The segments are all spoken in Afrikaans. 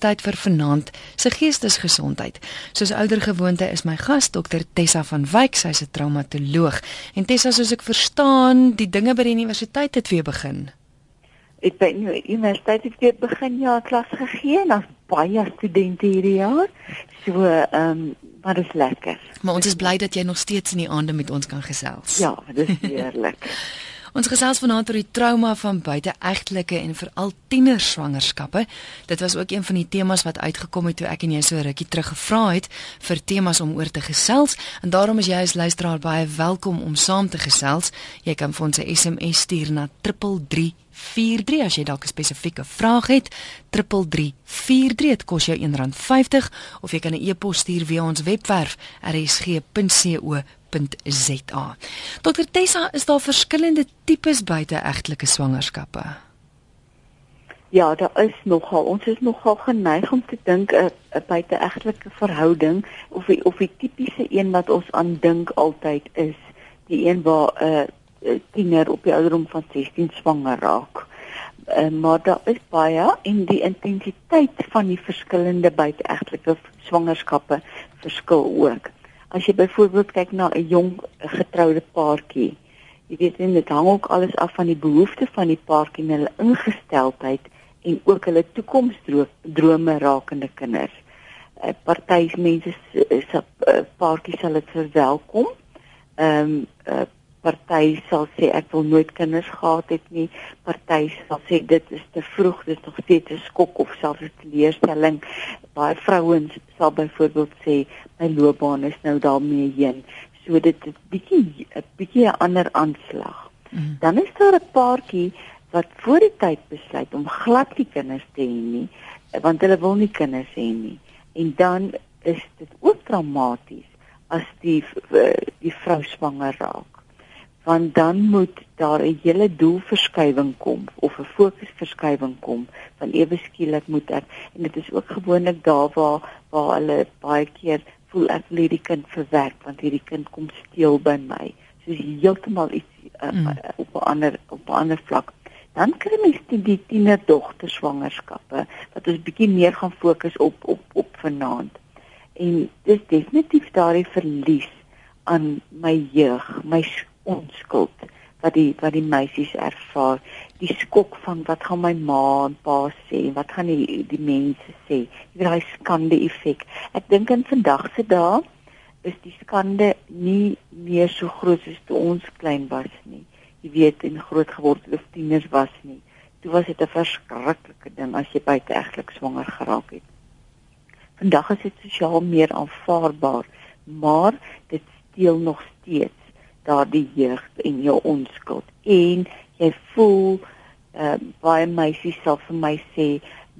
tyd vir vanaand se geestesgesondheid. Soos ouer gewoonte is my gas dokter Tessa van Wyk, sy's 'n traumatoloog. En Tessa, soos ek verstaan, die dinge by die universiteit het weer begin. Ek by die universiteit het weer begin ja klas gegee en ons baie studente hierdie jaar. So ehm um, maar dit is lekker. Maar ons is bly dat jy nog steeds in die aande met ons kan gesels. Ja, dit is heerlik. Ons gesels vanaand oor die trauma van buiteegtelike en veral tienerswangerskappe. Dit was ook een van die temas wat uitgekom het toe ek en jy so rukkie terug gevra het vir temas om oor te gesels en daarom is jy as luisteraar baie welkom om saam te gesels. Jy kan vir ons 'n SMS stuur na 33 43 as jy dalk 'n spesifieke vraag het 3343 dit kos jou R1.50 of jy kan 'n e-pos stuur via ons webwerf rsg.co www.rsg.za. Dokter Tessa, is daar verskillende tipes buiteegtelike swangerskappe? Ja, daar is nogal. Ons is nogal geneig om te dink 'n 'n buiteegtelike verhouding of die, of die tipiese een wat ons aan dink altyd is die een waar 'n uh, tiener op die ouderdom van 16 swanger raak. Uh, maar daar is baie en die intensiteit van die verskillende buiteegtelike swangerskappe verskil ook as jy byvoorbeeld kyk na 'n jong getroude paartjie, jy weet net dit hang ook alles af van die behoeftes van die paartjie en hulle ingesteldheid en ook hulle toekomsdrome rakende kinders. uh, Party mense se uh, paartjie sal dit verwelkom. Ehm um, uh, party sal sê ek wil nooit kinders gehad het nie. Party sal sê dit is te vroeg, dit is nog steeds 'n skok of selfs 'n teleurstelling. Baie vrouens sal byvoorbeeld sê my loopbaan is nou daarmee heen. So dit is bietjie 'n bietjie 'n ander aanslag. Mm. Dan is daar 'n paartjie wat voor die tyd besluit om glad nie kinders te hê nie, want hulle wil nie kinders hê nie. En dan is dit ook traumaties as die die vrou swanger raak want dan moet daar 'n hele doelverskywing kom of 'n fokusverskywing kom van ewe skielik moet ek en dit is ook gewoonlik daar waar waar hulle baie keer voel ek lê die kind verwerk want hierdie kind kom steel by my. Soos heeltemal iets uh, mm. op 'n ander op 'n ander vlak. Dan kry mens die, die tienerdogter swangerskappe wat ons bietjie meer gaan fokus op op op vanaand. En dis definitief daardie verlies aan my jeug my onskuld wat die wat die meisies ervaar. Die skok van wat gaan my ma en pa sê wat gaan die die mense sê. Weet daai skande effek. Ek dink in vandag se dae is die skande nie meer so groot soos toe ons klein was nie. Jy weet en groot geword het of tieners was nie. Toe was dit 'n verskriklike ding as jy buite egtelik swanger geraak het. Vandag is dit sosiaal meer aanvaarbaar maar dit steel nog steeds daardie jeug en jou onskuld en jy voel uh, baie meisies sal vir my sê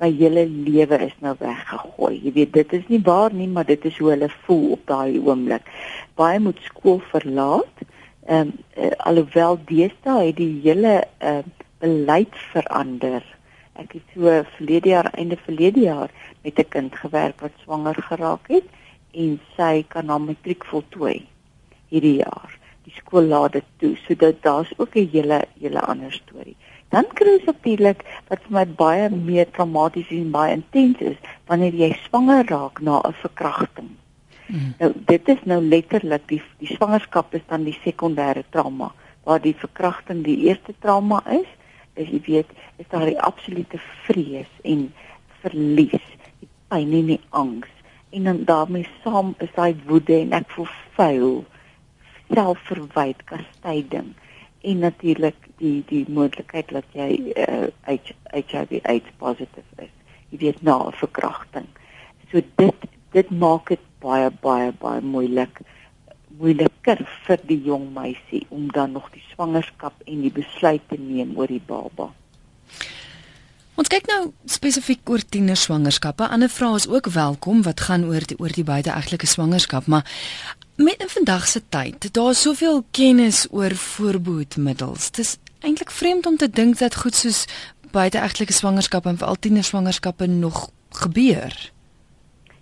my hele lewe is nou weggegooi. Jy weet dit is nie waar nie, maar dit is hoe hulle voel op daai oomblik. Baie moet skool verlaat. Ehm um, uh, alhoewel deesdae het die hele uh, beleid verander. Ek het so verlede jaar einde verlede jaar met 'n kind gewerk wat swanger geraak het en sy kan na matriek voltooi hierdie jaar die skool laat dit toe. So dit daar's ook 'n hele hele ander storie. Dan kry jy natuurlik wat vir my baie meer traumaties en baie intens is wanneer jy swanger raak na 'n verkrachting. Mm. Nou dit is nou letterlik die die swangerskap is dan die sekondêre trauma waar die verkrachting die eerste trauma is. Is jy weet, is daar die absolute vrees en verlies, die pyn en die angs en dan daarmee saam is daai woede en ek voel vuil selfverwyd, kastyding en natuurlik die die moontlikheid dat jy uh, HIV AIDS positief is. Jy weet na 'n verkrachting. So dit dit maak dit baie baie baie moeilik moeiliker vir die jong meisie om dan nog die swangerskap en die besluit te neem oor die baba. Ons kyk nou spesifiek oor tienerswangerskappe. Ander vrae is ook welkom wat gaan oor die oor die buiteegtelike swangerskap, maar Met in vandag se tyd, daar is soveel kennis oor voorbehoedmiddels. Dit is eintlik vreemd om te dink dat goed soos buiteegtelike swangerskap en veral tienerswangerskappe nog gebeur.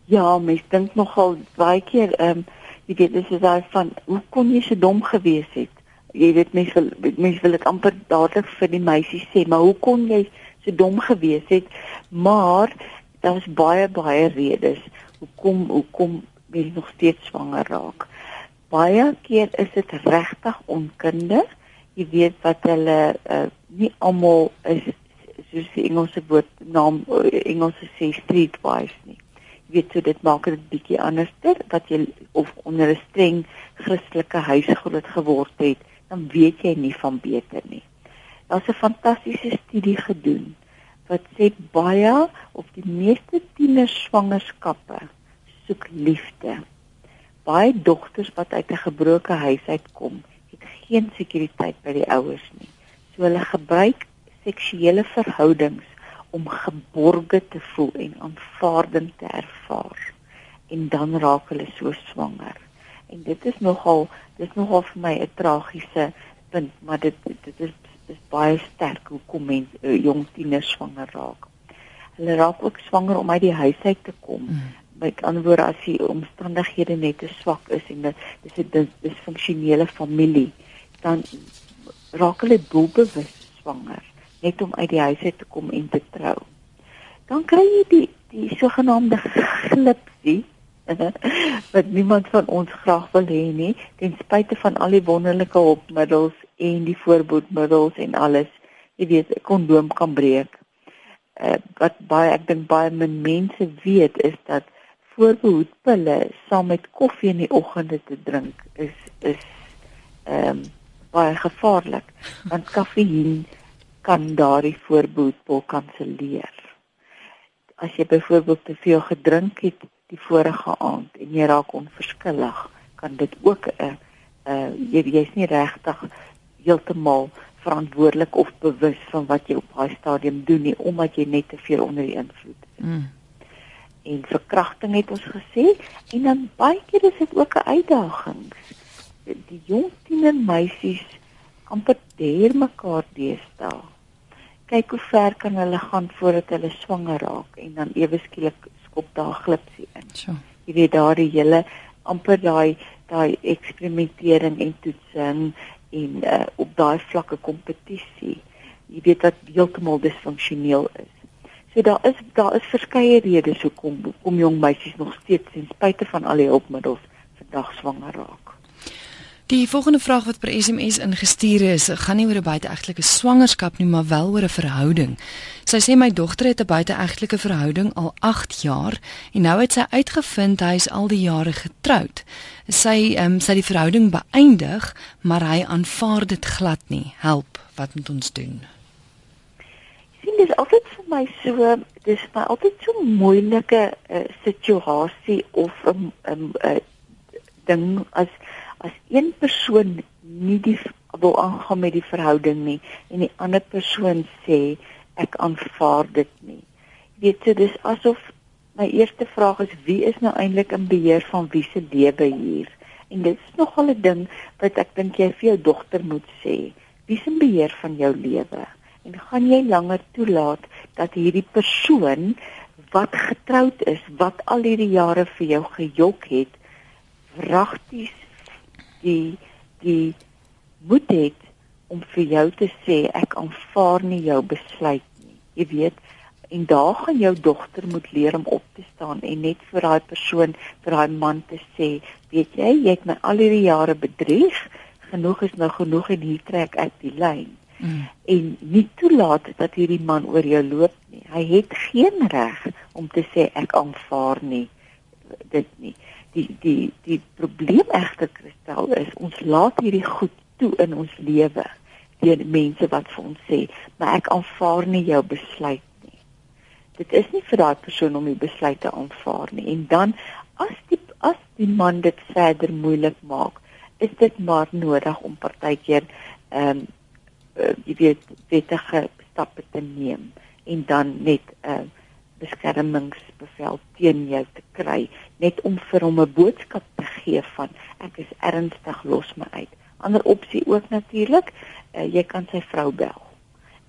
Ja, mens dink nogal baie keer ehm um, jy weet dis is al van hoe kon jy so dom gewees het? Jy weet mense wil mense wil dit amper dadelik vir die meisies sê, maar hoe kon jy so dom gewees het? Maar daar's baie baie redes hoekom hoekom mense nog steeds swanger raak. Baie keer is dit regtig onkunde. Jy weet wat hulle uh, nie almal is soos die Engelse woord naam Engelse sê streetwise nie. Jy weet so dit maak dit bietjie anderster dat jy of onder 'n streng Christelike huis groot geword het, dan weet jy nie van beter nie. Daar's 'n fantastiese studie gedoen wat sê baie of die meeste tieners swangerskappe soek liefde. Baie dogters wat uit 'n gebroke huis uitkom, het geen sekuriteit by die ouers nie. So hulle gebruik seksuele verhoudings om geborge te voel en aanvaarding te ervaar. En dan raak hulle so swanger. En dit is nogal dis nogal vir my 'n tragiese punt, maar dit dit is is baie sterk hoe kom mense uh, jong tieners swanger raak. Hulle raak ook swanger om uit die huis uit te kom. Mm. Met ander woorde as die omstandighede net te swak is en dit is 'n disfunksionele familie, dan raak hulle doelbewus swanger net om uit die huis uit te kom en te trou. Dan kry jy die die sogenaamde glipsie wat niemand van ons graag wil hê nie, ten spyte van al die wonderlike hulpmiddels en die voorbehoedmiddels en alles. Jy weet, 'n kondoom kan breek. Uh, wat baie ek dink baie min mense weet is dat voorbehoedpille saam met koffie in die oggende te drink is is ehm um, baie gevaarlik want kafeïen kan daardie voorbehoedpil kanselleer. As jy byvoorbeeld te veel gedrink het die vorige aand en jy raak onverskillig, kan dit ook 'n uh, uh, jy jy's nie regtig heeltemal verantwoordelik of bewus van wat jy op daai stadium doen nie omdat jy net te veel onder die invloed is. Mm. En verkrachting het ons gesê en dan baie keer is dit ook 'n uitdaging. Die jong tienermeisies amper deer mekaar deesdae. Kyk hoe ver kan hulle gaan voordat hulle swanger raak en dan ewe skielik skop daar glipsie in. So. Jy weet daardie hele amper daai daai eksperimentering en toetsing en uh, op daai vlakke kompetisie. Jy weet dat heeltemal disfunksioneel is. So daar is daar is verskeie redes hoekom kom jong meisies nog steeds ten spyte van al die hulpmiddels vandag swanger raak. Die volgende vraag wat per SMS ingestuur is, gaan nie oor 'n buiteegtelike swangerskap nie, maar wel oor 'n verhouding. Sy sê my dogter het 'n buiteegtelike verhouding al 8 jaar en nou het sy uitgevind hy is al die jare getroud. Sy ehm um, sy die verhouding beëindig, maar hy aanvaar dit glad nie. Help, wat moet ons doen? sien dis altyd my so dis my altyd so moeilike uh, situasie of 'n um, um, uh, ding as as een persoon nie die wil aangaan met die verhouding nie en die ander persoon sê ek aanvaar dit nie. Jy weet so dis asof my eerste vraag is wie is nou eintlik in beheer van wie se lewe hier? En dit is nogal 'n ding wat ek dink jy vir jou dogter moet sê. Wie is in beheer van jou lewe? En gaan jy langer toelaat dat hierdie persoon wat getroud is, wat al hierdie jare vir jou gejok het, wragties die die moed het om vir jou te sê ek aanvaar nie jou besluit nie. Jy weet, en daar gaan jou dogter moet leer om op te staan en net vir daai persoon, vir daai man te sê, weet jy, jy het my al hierdie jare bedrieg. Genoeg is nou genoeg en hier trek ek die lyn. Mm. En nie toelaat dat hierdie man oor jou loop nie. Hy het geen reg om te sê ek aanvaar nie dit nie die die die probleem egter kristal is ons laat hierdie goed toe in ons lewe deur mense wat vir ons sê maar ek aanvaar nie jou besluit nie dit is nie vir daai persoon om die besluit te aanvaar nie en dan as die as die man dit verder moeilik maak is dit maar nodig om partykeer ehm um, uh, jy weet wettige stappe te neem en dan net 'n uh, eh, beskermingsbevel teen jou te kry net om vir hom 'n boodskap te gee van ek is ernstig los my uit. Ander opsie ook natuurlik, uh, jy kan sy vrou bel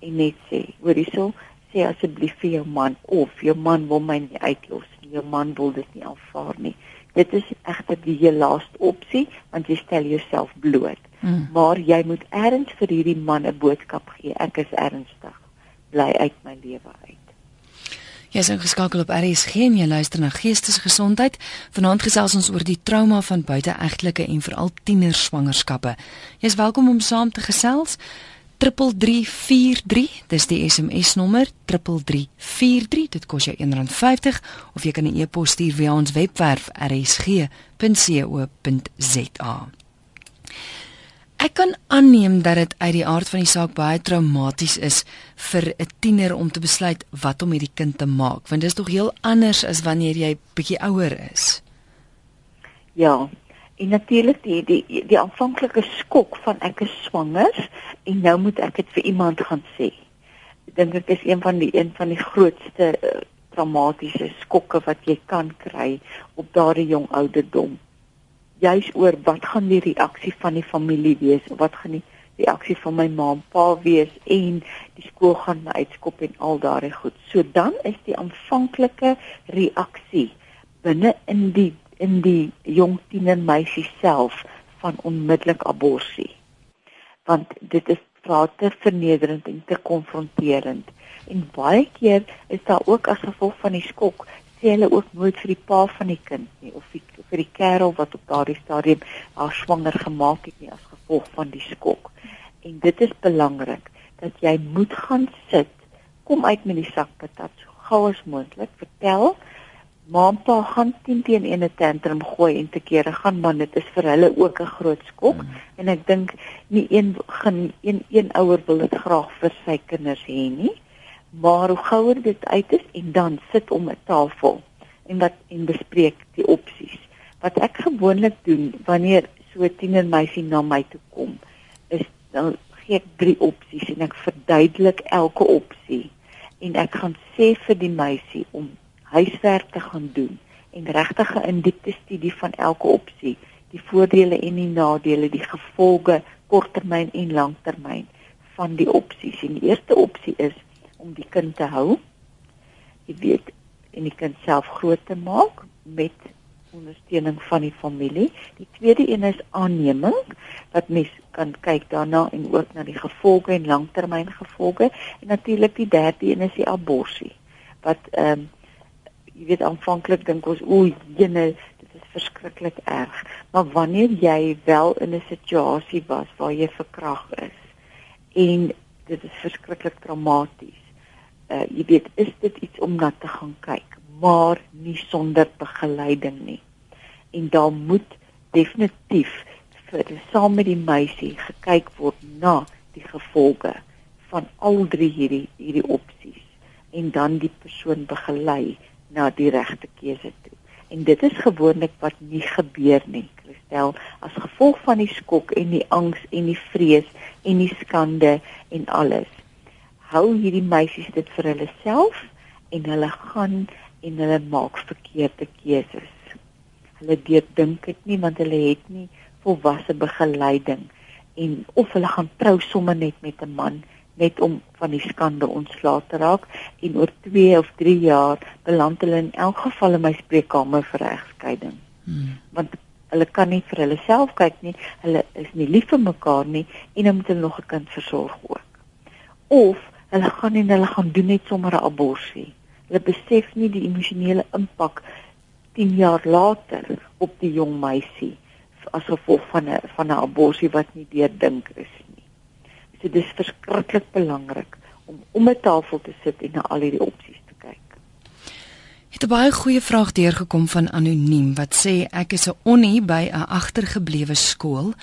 en net sê, hoor hierso, sê asseblief vir jou man of jou man wil my nie uitlos nie. Jou man wil dit nie aanvaar nie. Dit is egter die heel laaste opsie want jy stel jouself bloot. Mm. Maar jy moet erns vir hierdie man 'n boodskap gee. Ek is ernstig. Bly uit my lewe uit. Jy is ingeskakel op RSG en jy luister na Geestesgesondheid. Vanaand gesels ons oor die trauma van buiteegtelike en veral tienerswangerskappe. Jy is welkom om saam te gesels. 3343, dis die SMS nommer 3343. Dit kos jou R1.50 of jy kan 'n e-pos stuur via ons webwerf rsg.co.za. Ek kan aanneem dat dit uit die aard van die saak baie traumaties is vir 'n tiener om te besluit wat om met die kind te maak, want dit is tog heel anders as wanneer jy bietjie ouer is. Ja. En natuurlik die die die aanvanklike skok van ek is swanger en nou moet ek dit vir iemand gaan sê. Ek dink dit is een van die een van die grootste traumatiese skokke wat jy kan kry op daardie jong ouderdom juis oor wat gaan die reaksie van die familie wees of wat gaan die reaksie van my ma en pa wees en die skool gaan my uitskop en al daardie goed. So dan is die aanvanklike reaksie binne in die in die jong tiener meisie self van onmiddellik abortus. Want dit is te vernederend en te konfronterend. En baie keer is daar ook as gevolg van die skok sê hulle ook nooit vir die pa van die kind nie of die, vir die kerel wat op daardie stadium haar swanger gemaak het nie as gevolg van die skok. En dit is belangrik dat jy moet gaan sit, kom uit met die sak patat so gou as moontlik, vertel Mampa gaan teen teen in 'n tantrum gooi en te kere gaan want dit is vir hulle ook 'n groot skok mm. en ek dink nie een gaan een een ouer wil dit graag vir sy kinders hê nie maar hoe gouer dit uit is en dan sit om 'n tafel en wat en bespreek die opsies. Wat ek gewoonlik doen wanneer so 'n tiener meisie na my toe kom, is dan gee ek drie opsies en ek verduidelik elke opsie en ek gaan sê vir die meisie om huiswerk te gaan doen en regtig 'n diepte studie van elke opsie, die voordele en die nadele, die gevolge korttermyn en langtermyn van die opsies. En die eerste opsie is om die kind te hou. Jy weet, en die kind self groot te maak met ondersteuning van die familie. Die tweede een is aanneming wat mens kan kyk daarna en ook na die gevolge en langtermyngevolge en natuurlik die derde een is die abortus wat ehm um, jy weet aanvanklik dink ons o, jene dit is verskriklik erg. Maar wanneer jy wel in 'n situasie was waar jy verkrag is en dit is verskriklik traumaties uh, jy weet is dit iets om na te gaan kyk maar nie sonder begeleiding nie. En daar moet definitief vir saam met die meisie gekyk word na die gevolge van al drie hierdie hierdie opsies en dan die persoon begelei na die regte keuse toe en dit is gewoonlik wat nie gebeur nie Christel as gevolg van die skok en die angs en die vrees en die skande en alles hou hierdie meisies dit vir hulle self en hulle gaan en hulle maak verkeerde keuses. Hulle dink dit nie want hulle het nie volwasse begeleiding en of hulle gaan trou sommer net met 'n man net om van die skande ontslae te raak en oor 2 of 3 jaar beland hulle in elk geval in my spreekkamer vir egskeiding. Hmm. Want hulle kan nie vir hulle self kyk nie. Hulle is nie lief vir mekaar nie en dan moet hulle nog 'n kind versorg ook. Of hulle gaan en hulle gaan doen net sommer 'n abortus. Hulle besef nie die emosionele impak 10 jaar later op die jong meisie as gevolg van 'n van 'n abortus wat nie deurdink is nie. So dit is verskriklik belangrik om om 'n tafel te sit en na al hierdie opsies te kyk. Het 'n baie goeie vraag deurgekom van anoniem wat sê ek is 'n onnie by 'n agtergeblewe skool.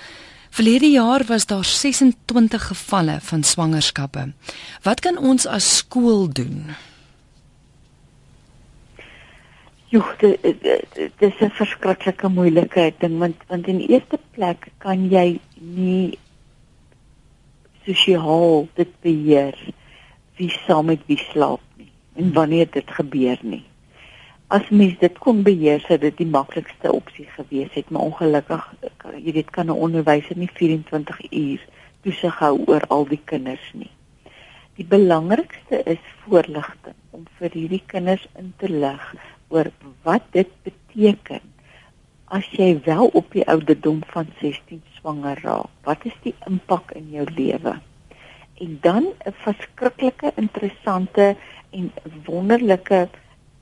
Verlede jaar was daar 26 gevalle van swangerskappe. Wat kan ons as skool doen? Joh, dit, is 'n verskriklike moeilikheid ding want want in eerste plek kan jy nie sosiaal dit beheer wie saam met wie slaap nie en wanneer dit gebeur nie. As mens dit kon beheer sou dit die maklikste opsie gewees het maar ongelukkig jy weet kan 'n onderwyser nie 24 uur toesig hou oor al die kinders nie. Die belangrikste is voorligting om vir hierdie kinders in te lig oor wat dit beteken as jy wel op die ouderdom van 16 swanger raak wat is die impak in jou lewe en dan 'n verskriklike interessante en wonderlike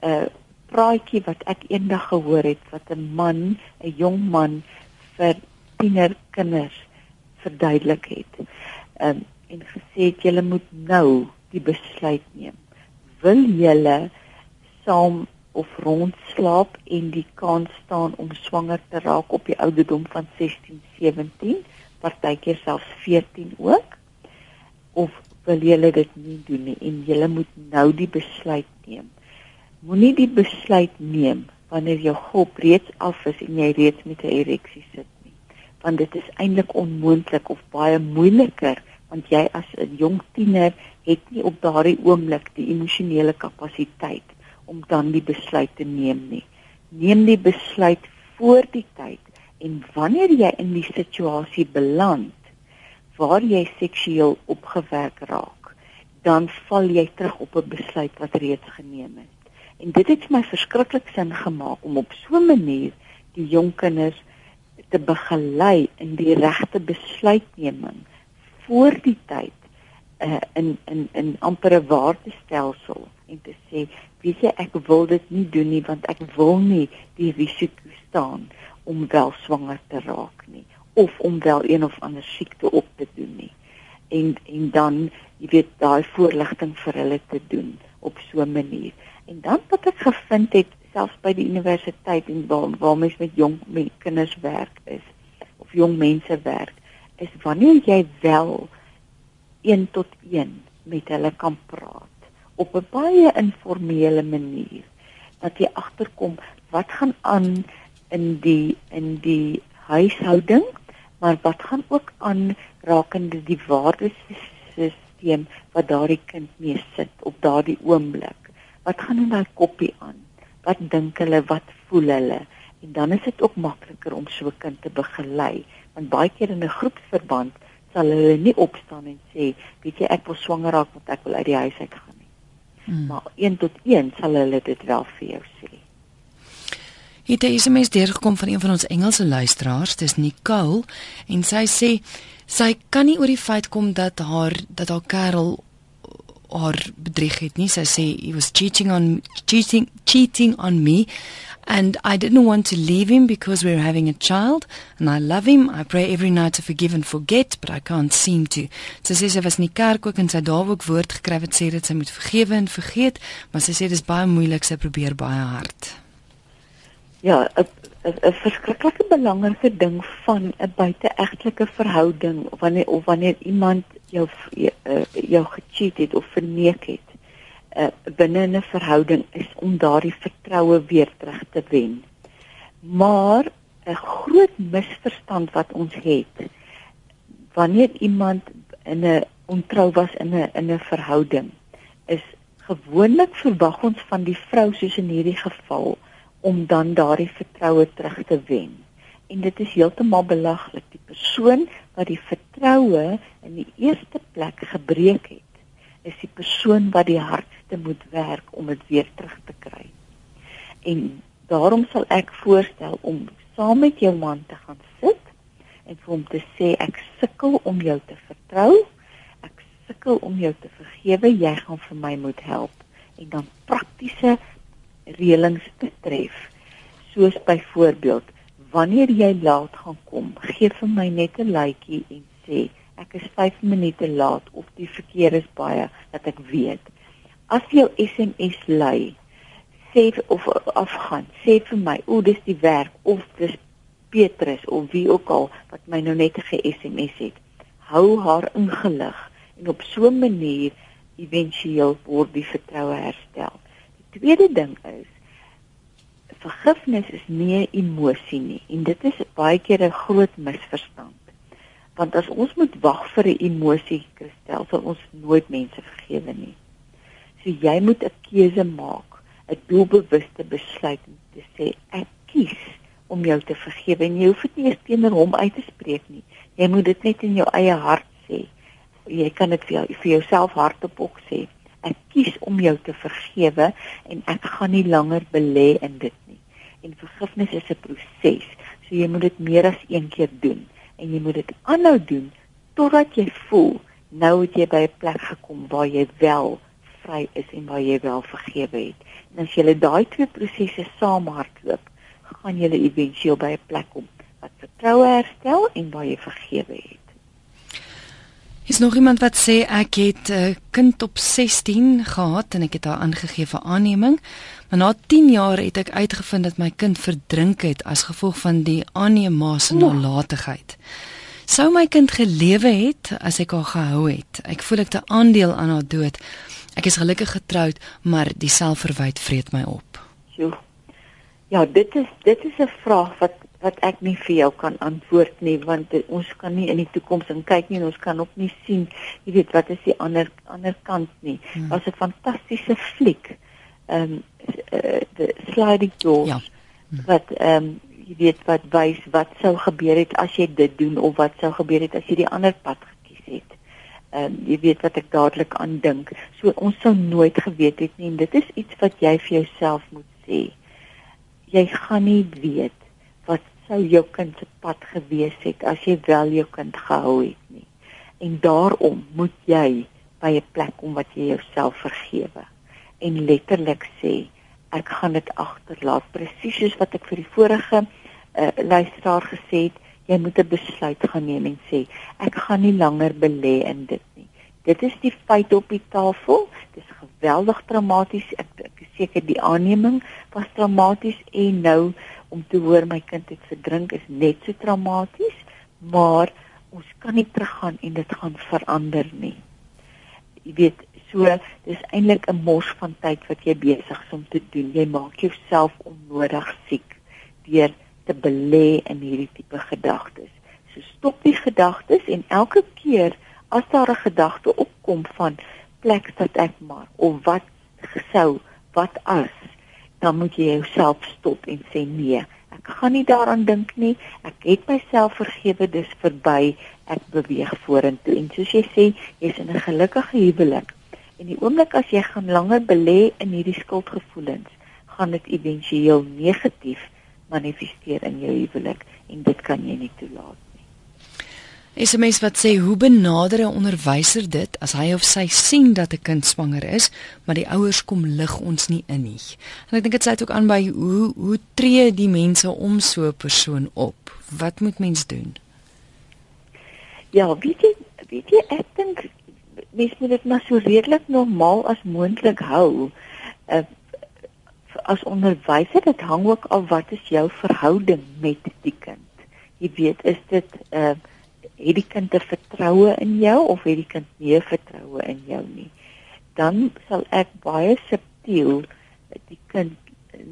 uh praatjie wat ek eendag gehoor het wat 'n man, 'n jong man vir tienerkinders verduidelik het. Um en gesê het julle moet nou die besluit neem. Wil julle saam of rondslaap en die kans staan om swanger te raak op die ouderdom van 16, 17, partykeer selfs 14 ook? Of wil julle dit nie doen nie en julle moet nou die besluit neem? Moenie die besluit neem wanneer jou gop reeds af is en jy reeds met 'n ereksie sit nie. Want dit is eintlik onmoontlik of baie moeiliker want jy as 'n jong tiener het nie op daardie oomblik die emosionele kapasiteit om dan die besluit te neem nie. Neem die besluit voor die tyd en wanneer jy in die situasie beland waar jy seksueel opgewek raak, dan val jy terug op 'n besluit wat reeds geneem is. En dit het my verskriklik sin gemaak om op so 'n manier die jong kinders te begelei in die regte besluitneming voor die tyd uh, in in in ampere waardestelsel en te sê weet jy ek wil dit nie doen nie want ek wil nie die risiko staan om wel swanger te raak nie of om wel een of ander siekte op te doen nie. En en dan jy weet daai voorligting vir hulle te doen op so 'n manier. En dan wat ek gevind het selfs by die universiteit en waar waar mens met jong met kinders werk is of jong mense werk is wanneer jy wel 1 tot 1 met hulle kan praat op 'n baie informele manier dat jy agterkom wat gaan aan in die in die huishouding maar wat gaan ook aan rakende die waardesisteem wat daardie kind mee sit op daardie oomblik. Wat gaan in daai koppie aan? Wat dink hulle, wat voel hulle? En dan is dit ook makliker om so 'n kind te begelei, want baie keer in 'n groepsverband sal hulle nie opstaan en sê, weet jy, ek wil swanger raak want ek wil uit die huis uit gaan Hmm. Maar een tot een sal hulle dit wel vir jou sê. Het 'n SMS deurgekom van een van ons Engelse luisteraars, dis Nicole, en sy sê sy kan nie oor die feit kom dat haar dat haar kerel haar bedrieg het nie. Sy sê he was cheating on cheating cheating on me and I didn't want to leave him because we were having a child and I love him. I pray every night to forgive and forget, but I can't seem to. Sy sê sy was in die kerk ook en sy daar ook woord gekry wat sê dat sy moet vergewe en vergeet, maar sy sê dis baie moeilik, sy probeer baie hard ja, 'n 'n verskriklike belangrike ding van 'n buiteegtelike verhouding wanneer of wanneer iemand jou uh, jou gecheat het of verneek het uh, binne 'n verhouding is om daardie vertroue weer terug te wen. Maar 'n groot misverstand wat ons het wanneer iemand in 'n ontrou was in 'n in 'n verhouding is gewoonlik verwag ons van die vrou soos in hierdie geval om dan daardie vertroue terug te wen. En dit is heeltemal belaglik. Die persoon wat die vertroue in die eerste plek gebreek het, is die persoon wat die hardste moet werk om dit weer terug te kry. En daarom sal ek voorstel om saam met jou man te gaan sit en vir hom te sê ek sukkel om jou te vertrou. Ek sukkel om jou te vergewe. Jy gaan vir my moet help en dan praktiese reëlings betref. Soos byvoorbeeld, wanneer jy laat gaan kom, gee vir my net 'n likeie en sê ek is 5 minute laat of die verkeer is baie dat ek weet. As jou SMS lui, sê of afgaan, sê vir my, o, dis die werk of dis Petrus of wie ook al wat my nou net 'n SMS het. Hou haar ingelig en op so 'n manier éventueel word die vertroue herstel tweede ding is vergifnis is nie 'n emosie nie en dit is baie keer 'n groot misverstand. Want as ons moet wag vir 'n emosie kristel, sal ons nooit mense vergewe nie. So jy moet 'n keuse maak, 'n doelbewuste besluit om te sê ek kies om jou te vergewe en jy hoef dit nie eens teenoor hom uit te spreek nie. Jy moet dit net in jou eie hart sê. Jy kan dit vir, jou, vir jouself hardop ook sê ek kies om jou te vergewe en ek gaan nie langer belê in dit nie. En vergifnis is 'n proses. So jy moet dit meer as een keer doen en jy moet dit aanhou doen totdat jy voel nou het jy by 'n plek gekom waar jy wel vry is en waar jy wel vergewe het. En as jy daai twee prosesse saamhardloop, gaan jy éventueel by 'n plek kom wat vertroue herstel en waar jy vergewe het. Is nog iemand wat sê ek het 'n kind op 16 gehad en ek het haar aangegee vir aanneming, maar na 10 jaar het ek uitgevind dat my kind verdrink het as gevolg van die aanneemma se nalatigheid. Sou my kind gelewe het as ek haar gehou het? Ek voel ek het 'n aandeel aan haar dood. Ek is gelukkig getroud, maar die selfverwyte vreet my op. Jo. Ja, dit is dit is 'n vraag wat wat ek nie vir jou kan antwoord nie want dit, ons kan nie in die toekoms en kyk nie en ons kan ook nie sien jy weet wat is die ander ander kant nie hmm. was 'n fantastiese fliek ehm um, uh, the sliding doors ja. hmm. wat ehm um, jy weet wat wys wat sou gebeur het as jy dit doen of wat sou gebeur het as jy die ander pad gekies het ehm um, jy weet wat ek dadelik aan dink. So ons sou nooit geweet het nie dit is iets wat jy vir jouself moet sê. Jy gaan nie weet sou jou kind se pad gewees het as jy wel jou kind gehou het nie. En daarom moet jy by 'n plek kom wat jy jouself vergewe en letterlik sê ek gaan dit agterlaat. Presies soos wat ek vir die vorige uh, luisteraar gesê het jy moet 'n besluit gaan neem en sê ek gaan nie langer belê in dit nie dit is die feit op die tafel dit is geweldig traumaties ek, ek seker die aanneming was traumaties en nou om te hoor my kind het verdrink is net so traumaties, maar ons kan nie teruggaan en dit gaan verander nie. Jy weet, so dis eintlik 'n mors van tyd wat jy besig is om te doen. Jy maak jouself onnodig siek deur te belê in hierdie tipe gedagtes. So stop die gedagtes en elke keer as daar 'n gedagte opkom van plek dat ek maar of wat gesou, wat as dan moet jy jouself stop en sê nee, ek gaan nie daaraan dink nie. Ek het myself vergewe, dis verby. Ek beweeg vorentoe. En soos jy sê, jy's in 'n gelukkige huwelik. En die oomblik as jy gaan langer belê in hierdie skuldgevoelens, gaan dit éventueel negatief manifesteer in jou huwelik en dit kan jy nie toelaat. SMS wat sê hoe benader 'n onderwyser dit as hy of sy sien dat 'n kind swanger is, maar die ouers kom lig ons nie in nie. En ek dink dit sluit ook aan by hoe hoe tree die mense om so 'n persoon op? Wat moet mens doen? Ja, weet jy, weet jy ek dink mens moet dit maar so redelik normaal as moontlik hou. Uh, as onderwyser dit hang ook af wat is jou verhouding met die kind. Jy weet, is dit 'n uh, het die kind 'n vertroue in jou of het die kind nie vertroue in jou nie? Dan sal ek baie subtiel die kind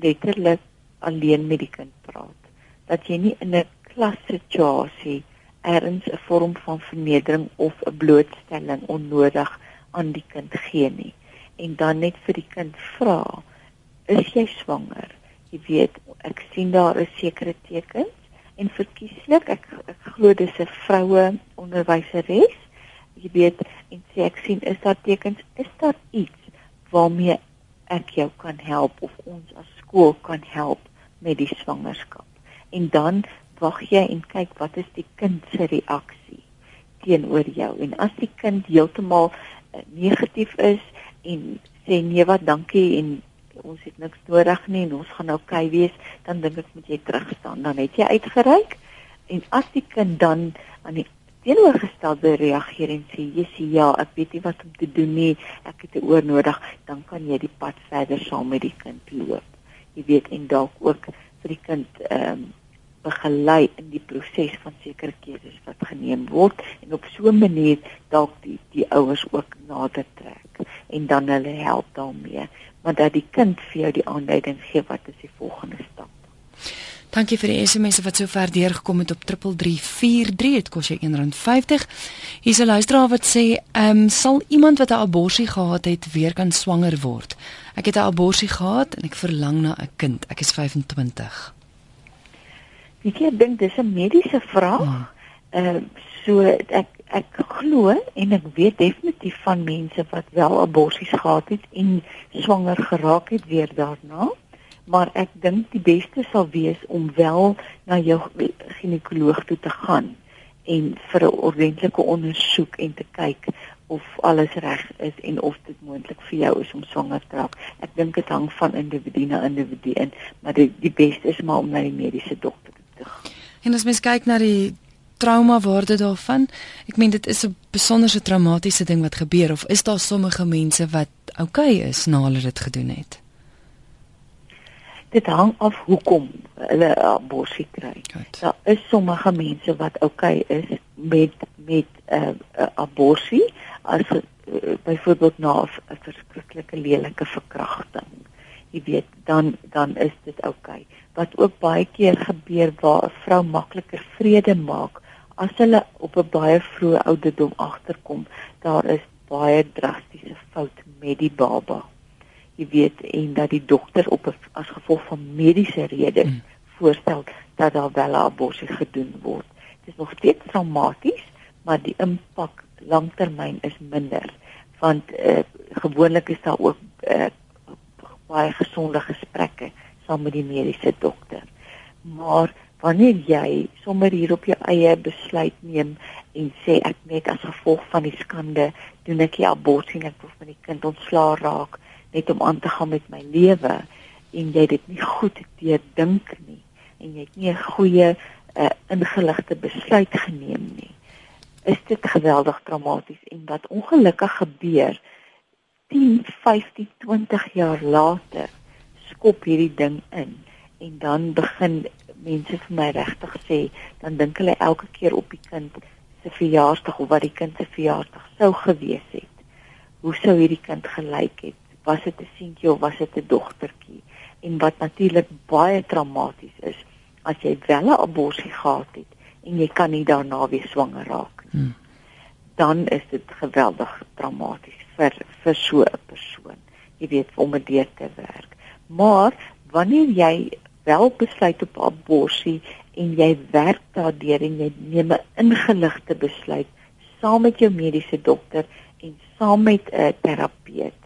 letterlik alleen met die kind praat. Dat jy nie in 'n klassituasie erns 'n vorm van vernedering of 'n blootstelling onnodig aan die kind gee nie. En dan net vir die kind vra is jy swanger? Jy weet ek sien daar is sekere tekens. En verkieslik ek ek glo dis 'n vroue onderwyseres. Jy weet en sê ek sien is daar tekens is daar iets waarmee ek jou kan help of ons as skool kan help met die swangerskap? En dan wag jy en kyk wat is die kind se reaksie teenoor jou. En as die kind heeltemal uh, negatief is en sê nee wat dankie en ons het niks nodig nie en ons gaan oukei okay wees, dan dink ek moet jy terug staan. Dan het jy uitgereik en as die kind dan aan die teenoorgestelde reageer en sê sê ja, ek weet nie wat om te doen nie, ek het 'n oor nodig, dan kan jy die pad verder saam met die kind loop. Jy weet en dalk ook vir die kind ehm um, begelei in die proses van sekere keuses wat geneem word en op so 'n manier dalk die die ouers ook nader trek en dan hulle help daarmee maar dat die kind vir jou die aanduiding gee wat is die volgende stap. Dankie vir die SMS wat so ver deurgekom het op 3343 dit kos jou R1.50. Hier's 'n luisteraar wat sê, "Ehm um, sal iemand wat 'n abortus gehad het weer kan swanger word? Ek het 'n abortus gehad en ek verlang na 'n kind. Ek is 25." Ek dink dis 'n mediese vraag. Ehm uh, so ek ek glo en ek weet definitief van mense wat wel aborsies gehad het en swanger geraak het weer daarna. Maar ek dink die beste sal wees om wel na jou ginekoloog toe te gaan en vir 'n ordentlike ondersoek en te kyk of alles reg is en of dit moontlik vir jou is om swanger te raak. Ek dink dit hang van individu na individu in, maar die die beste is maar om na die mediese dokter te gaan. En as mens kyk na die trauma waarde daarvan, ek meen dit is 'n besonderse traumatiese ding wat gebeur of is daar sommige mense wat oukei okay is na hulle dit gedoen het? Dit hang af hoekom hulle abortus kry. Daar is sommige mense wat oukei okay is met met 'n uh, uh, abortus as uh, byvoorbeeld na 'n verskriklike lelike verkrachting. Jy weet, dan dan is dit oukei. Okay. Wat ook baie keer gebeur waar 'n vrou makliker vrede maak as hulle op 'n baie vroeë ouderdom agterkom, daar is baie drastiese fout met die baba jy weet en dat die dokter op a, as gevolg van mediese redes mm. voorstel dat daar wel 'n abortus gedoen word. Dit is nog steeds traumaties, maar die impak langtermyn is minder want uh, gewoonlik is daar ook uh, baie gesonde gesprekke saam met die mediese dokter. Maar wanneer jy sommer hier op jou eie besluit neem en sê ek net as gevolg van die skande doen ek die abortus en ek van die kind ontslaa raak net om aan te gaan met my lewe en jy dit nie goed deurdink nie en jy het nie 'n goeie uh, ingeligte besluit geneem nie is dit geweldig traumaties en wat ongelukkig gebeur 10, 15, 20 jaar later skop hierdie ding in. En dan begin mense vir my regtig sê dan dink hulle elke keer op die kind se verjaarsdag of wat die kind se verjaarsdag sou gewees het. Hoe sou hierdie kind gelyk het? Was dit 'n seentjie of was dit 'n dogtertjie? En wat natuurlik baie traumaties is as jy wel 'n abortus gehad het en jy kan nie daarna weer swanger raak nie hmm. dan is dit geweldig traumaties vir vir so 'n persoon. Jy weet om dit deur te werk maar wanneer jy wel besluit op abortus en jy werk daardeur en jy neem 'n ingeligte besluit saam met jou mediese dokter en saam met 'n terapeut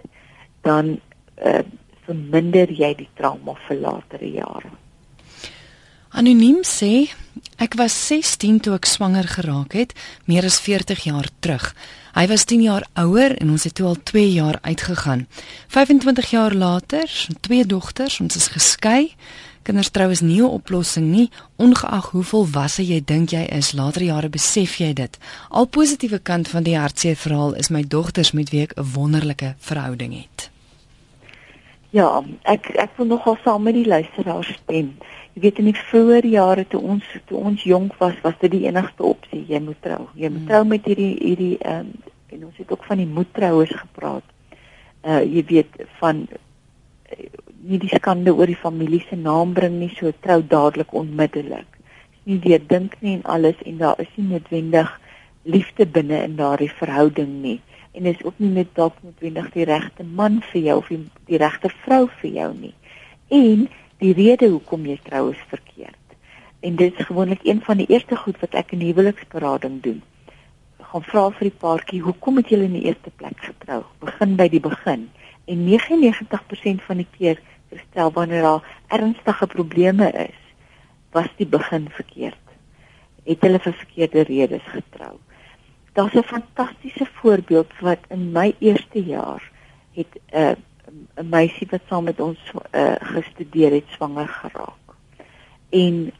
dan uh, verminder jy die trauma vir latere jare. Anoniem sê ek was 16 toe ek swanger geraak het, meer as 40 jaar terug. Hy was 10 jaar ouer en ons het toe al 2 jaar uitgegaan. 25 jaar later, twee dogters, ons is geskei. Kinders trou is nie 'n oplossing nie, ongeag hoe volwasse jy dink jy is. Later jare besef jy dit. Al positiewe kant van die hartseer verhaal is my dogters met wie ek 'n wonderlike verhouding het. Ja, ek ek wil nogal saam met die luisteraars stem. Jy weet in die vroeë jare toe ons toe ons jonk was, was dit die enigste opsie. Jy moet trou. Jy moet hmm. trou met hierdie hierdie ehm um, en ons het ook van die moedtroues gepraat. Uh jy weet van uh, nie die skande oor die familie se naam bring nie, so trou dadelik onmiddellik. Nie weer dink nie en alles en daar is nie noodwendig liefde binne in daardie verhouding nie en is ook nie net dalk noodwendig die regte man vir jou of die, die regte vrou vir jou nie. En die rede hoekom jy trou is verkeerd. En dit is gewoonlik een van die eerste goed wat ek in huweliksberading doen. Gaan vra vir die paartjie, hoekom het julle in die eerste plek getrou? Begin by die begin. En 99% van die keer verstel wanneer daar ernstige probleme is, was die begin verkeerd. Het hulle vir verkeerde redes getrou daar's 'n fantastiese voorbeeld wat in my eerste jaar het 'n uh, 'n meisie wat saam met ons uh, gestudeer het swanger geraak. En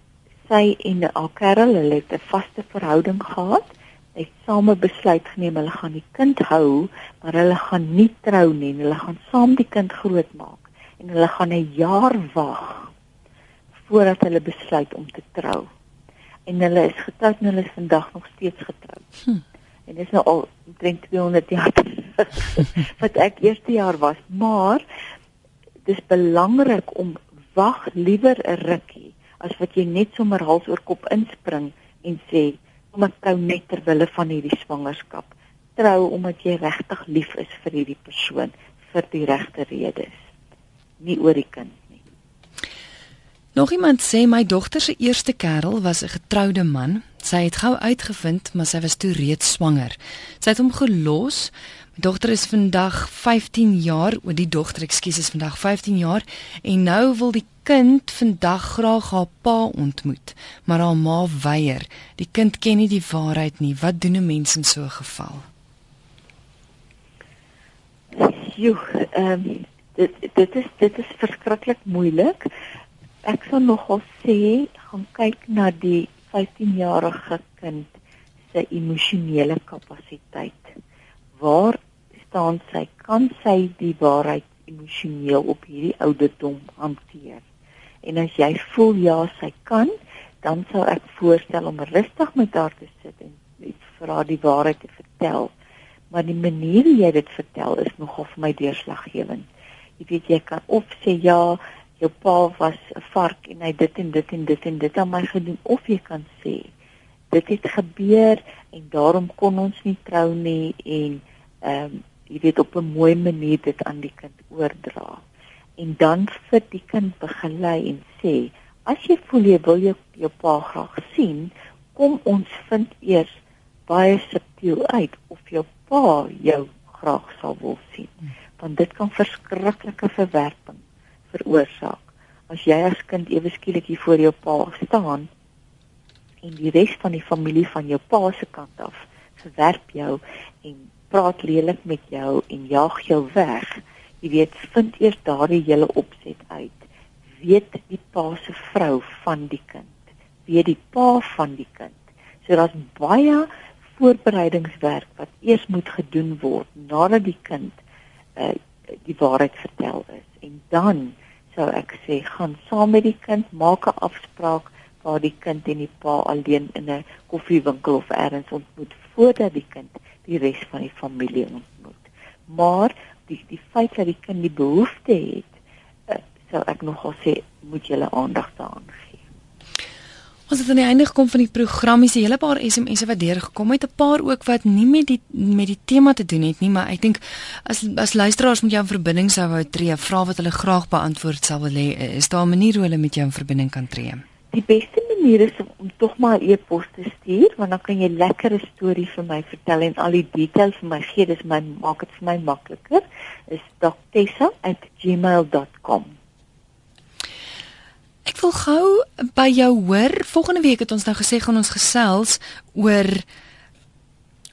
sy en haar kerel, hulle het 'n vaste verhouding gehad. Hulle het same besluit geneem hulle gaan die kind hou, maar hulle gaan nie trou nie. Hulle gaan saam die kind grootmaak en hulle gaan 'n jaar wag voordat hulle besluit om te trou. En hulle is getroud en hulle is vandag nog steeds getroud. Hm en dit is nou al omtrent 200 jaar wat ek eerste jaar was maar dis belangrik om wag liewer 'n rukkie as wat jy net sommer hals oor kop inspring en sê om ek trou net ter wille van hierdie swangerskap trou omdat jy regtig lief is vir hierdie persoon vir die regte redes nie oor die kind nie Nog iemand sê my dogter se eerste kerel was 'n getroude man Sy het gou uitgevind, maar sy was toe reeds swanger. Sy het hom gelos. Dogter is vandag 15 jaar, o die dogter, ekskuus, is vandag 15 jaar en nou wil die kind vandag graag haar pa ontmoet, maar haar ma weier. Die kind ken nie die waarheid nie. Wat doen 'n mens in so 'n geval? Jo, ehm um, dit dit is dit is verskriklik moeilik. Ek sal nogal sê gaan kyk na die 15-jarige kind se emosionele kapasiteit. Waar staan sy? Kan sy die waarheid emosioneel op hierdie ouderdom hanteer? En as jy voel ja, sy kan, dan sal ek voorstel om rustig met haar te sit en vir haar die waarheid te vertel. Maar die manier hoe jy dit vertel is nogal vir my deurslaggewend. Jy weet jy kan of sê ja, jou pa was 'n vark en hy dit en dit en dit en dit aan my gedoen of jy kan sê dit het gebeur en daarom kon ons nie trou nie en ehm um, jy weet op 'n mooi manier dit aan die kind oordra en dan vir die kind begelei en sê as jy voel jy wil jou, jou pa graag sien kom ons vind eers baie subtiel uit of jou pa jou graag sal wil sien want dit kan verskriklike verwerping veroorsaak. As jy as kind ewe skielik hier voor jou pa staan en die res van die familie van jou pa se kant af verwerp jou en praat lelik met jou en jaag jou weg, jy weet, vind eers daardie hele opset uit. Weet die pa se vrou van die kind, weet die pa van die kind. So daar's baie voorbereidingswerk wat eers moet gedoen word nadat die kind uh, die waarheid vertel is. En dan sou ek sê gaan saam met die kind maak 'n afspraak waar die kind en die pa alleen in 'n koffiewinkel of elders ontmoet voordat die kind die res van die familie ontmoet. Maar die die feit dat die kind die behoefte het, uh, sou ek nogal sê moet jy hulle aandag daaraan gee. Ons het aan die einde gekom van die program. Is 'n hele paar SMS'e wat deurgekom het, 'n paar ook wat nie met die met die tema te doen het nie, maar ek dink as as luisteraars met jou in verbinding sou wou tree, vra wat hulle graag beantwoord sal wil hê, is daar 'n manier hoe hulle met jou in verbinding kan tree? Die beste manier is om, om tog maar 'n e-pos te stuur, want dan kan jy lekker 'n storie vir my vertel en al die details vir my gee. Dis my maak dit vir my makliker. Is doctessa@gmail.com. Ek wil gou by jou hoor. Volgende week het ons nou gesê gaan ons gesels oor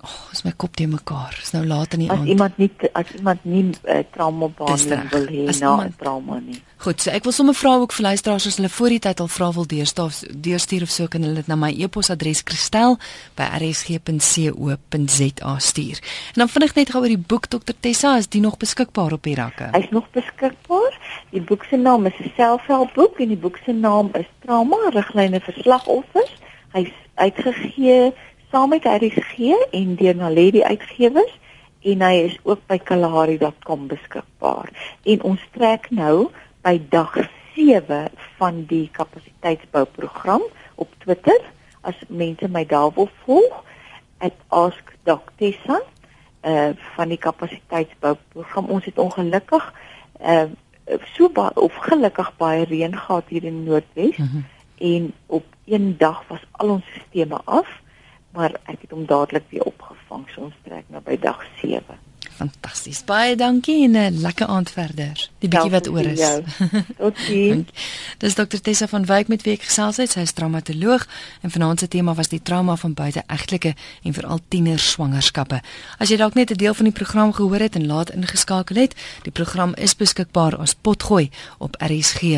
Oh, is my kop te mekaar. Is nou laat in die as aand. As iemand nie as iemand nie uh, trauma behandeling wil hê na iemand, trauma nie. Goed, so ek wil sommer vra ook vir luisteraars as hulle voor die tyd al vra wil deurstuur deurstuur of so kan hulle dit na my e-posadres kristel@rsg.co.za stuur. En dan vinnig net gou oor die boek Dr Tessa, is die nog beskikbaar op die rakke? Hy's nog beskikbaar. Die boek se naam is 'n selfhelpboek en die boek se naam is Trauma riglyne vir slagoffers. Hy's uitgegee saam met RSG en deur Naledi Uitgewers en hy is ook by kalahari.com beskikbaar. En ons trek nou by dag 7 van die kapasiteitsbouprogram op Twitter as mense my daar wil volg @askdoktessa uh van die kapasiteitsbouprogram. Ons het ongelukkig uh so baie of gelukkig baie reën gehad hier in Noordwes mm -hmm. en op een dag was al ons sisteme af maar ek het hom dadelik weer opgevang. So ons trek nou by dag 7. Fantasties. Baie dankie en 'n lekker aand verder. Die bietjie wat oor is. Totsiens. Dis dokter Tessa van Wyk met wie ek gesels het. Sy is traumatoloog en vanaand se tema was die trauma van buiteegtelike en veral tiener swangerskappe. As jy dalk net 'n deel van die program gehoor het en laat ingeskakel het, die program is beskikbaar as potgooi op rsg.co.za.